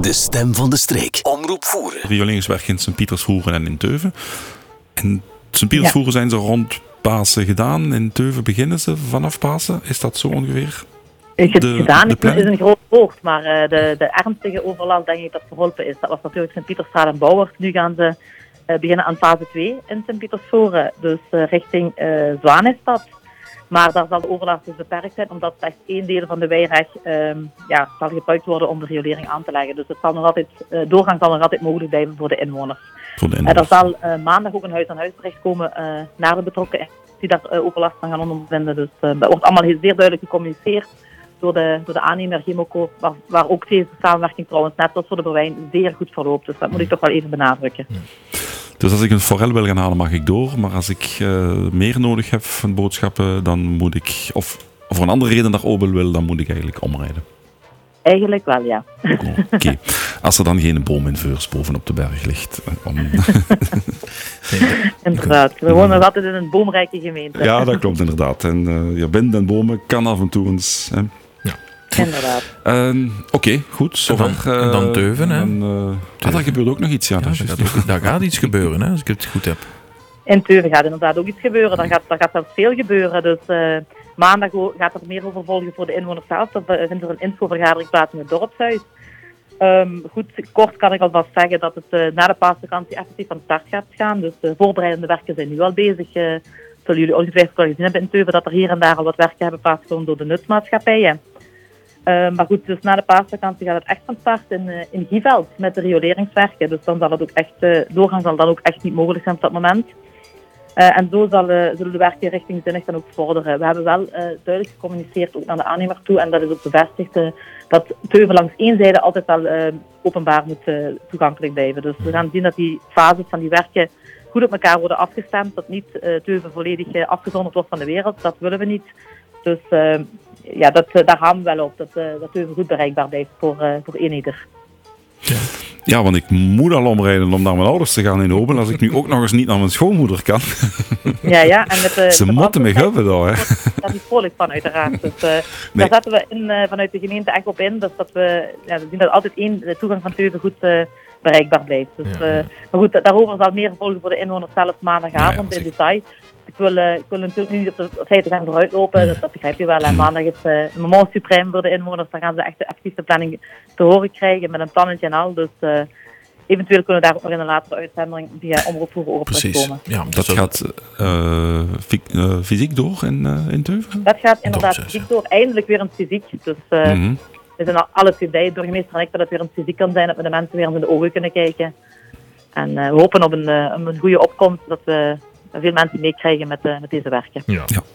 De stem van de streek. Omroep voeren. Rioleringswerk in Sint-Pietersvoeren en in Teuven. En Sint-Pietersvoeren zijn ze rond Pasen gedaan. In Teuven beginnen ze vanaf Pasen. Is dat zo ongeveer? Is het De- gedaan de is, planning? is een groot woord, maar eh, de, de ernstige overlast denk ik dat verholpen is. Dat was natuurlijk Sint-Pieterstraat en Bouwert. Nu gaan ze eh, beginnen aan fase 2 in Sint-Pietersvoren, dus eh, richting eh Zwanenstad. Maar daar zal de overlast dus beperkt zijn, omdat slechts één deel van de weireg ehm, ja, zal gebruikt worden om de riolering aan te leggen. Dus het zal nog altijd, eh, doorgang zal nog altijd mogelijk blijven voor de inwoners. Voor de En er inwoners. zal eh, maandag ook een huis-aan-huisbericht komen eh, naar de betrokken die daar overlast van gaan ondervinden. Dus dat wordt allemaal heel zeer duidelijk gecommuniceerd door de, door de aannemer Gimoco, waar, waar ook deze samenwerking trouwens, net als voor de Berwijn, zeer goed verloopt. Dus dat moet ik toch wel even benadrukken. Dus als ik een forel wil gaan halen, mag ik door. Maar als ik eh, meer nodig heb van boodschappen, dan moet ik... Of voor een andere reden naar Obel wil, dan moet ik eigenlijk omrijden. Eigenlijk wel, ja. Oké. Als er dan geen boom in Veurs bovenop de berg ligt. Om... Inderdaad. We wonen nog altijd in een boomrijke gemeente. ja, dat klopt inderdaad. En eh ja, wind en bomen kan af en toe eens... Hè. Inderdaad. Ehm, Oké, goed. En dan- eh, en dan Teuven, hè? en, eh, ah, daar gebeurt ook nog iets, ja. Dat gaat, ook- daar gaat iets gebeuren, hè, als ik het goed heb. In Teuven gaat inderdaad ook iets gebeuren. Daar gaat, daar gaat zelfs veel gebeuren. Dus eh, maandag gaat er meer over volgen voor de inwoners zelf. Er eh, vindt er een infovergadering plaats in het dorpshuis. Ehm, goed, kort kan ik alvast zeggen dat het eh, na de paasvakantie effectief van start gaat gaan. Dus de voorbereidende werken zijn nu al bezig. eh zullen jullie ongetwijfeld wel gezien hebben in Teuven dat er hier en daar al wat werken hebben plaatsgevonden door de nutsmaatschappijen. Eh, maar goed, dus na de paasvakantie gaat het echt van start in, eh, in Gieveld met de rioleringswerken. Dus dan zal het ook echt, eh, doorgang zal dan ook echt niet mogelijk zijn op dat moment. En zo zal, zullen de werken richtingzinnig dan ook vorderen. We hebben wel duidelijk gecommuniceerd ook naar de aannemer toe en dat is ook bevestigd dat Teuven langs één zijde altijd wel openbaar moet toegankelijk blijven. Dus we gaan zien dat die fases van die werken goed op elkaar worden afgestemd, dat niet Teuven volledig afgezonderd wordt van de wereld. Dat willen we niet. Dus ja, dat, eh, daar gaan we wel op, dat, eh dat goed bereikbaar blijft voor, eh voor eenieder. Ja, want ik moet al omrijden om naar mijn ouders te gaan in Obel. Als ik nu ook nog eens niet naar mijn schoonmoeder kan. Ja, ja. En met, Ze moeten me hebben daar, hè. daar niet vrolijk van, uiteraard. Dus, eh, Nee. Daar zetten we in, eh, vanuit de gemeente echt op in. Dus dat we, ja, we zien dat altijd één, de toegang van Teuven goed eh, bereikbaar blijft. Dus, Ja, eh, ja. Maar goed, daarover zal meer volgen voor de inwoners zelf maandagavond Ja, ja, in detail. Ik wil, eh, ik wil natuurlijk niet op de feiten gaan vooruitlopen, dat, dat begrijp je wel. En maandag is eh, een moment suprem voor de inwoners. Dan gaan ze echt de actieve planning te horen krijgen met een plannetje en al. Dus eh, eventueel kunnen we daar ook nog in een latere uitzending via Omroep Vroeger over Precies. terugkomen. Ja, Dat gaat fy- fysiek door in, in Teuven? Dat gaat inderdaad fysiek door. Eindelijk weer een fysiek. Dus eh, Mhm. we zijn al alle twee bij, burgemeester en ik, dat het weer een fysiek kan zijn, dat we de mensen weer eens in de ogen kunnen kijken. En eh, we hopen op een, op een goede opkomst, dat we veel mensen meekrijgen met, eh, met deze werken. Ja. Ja,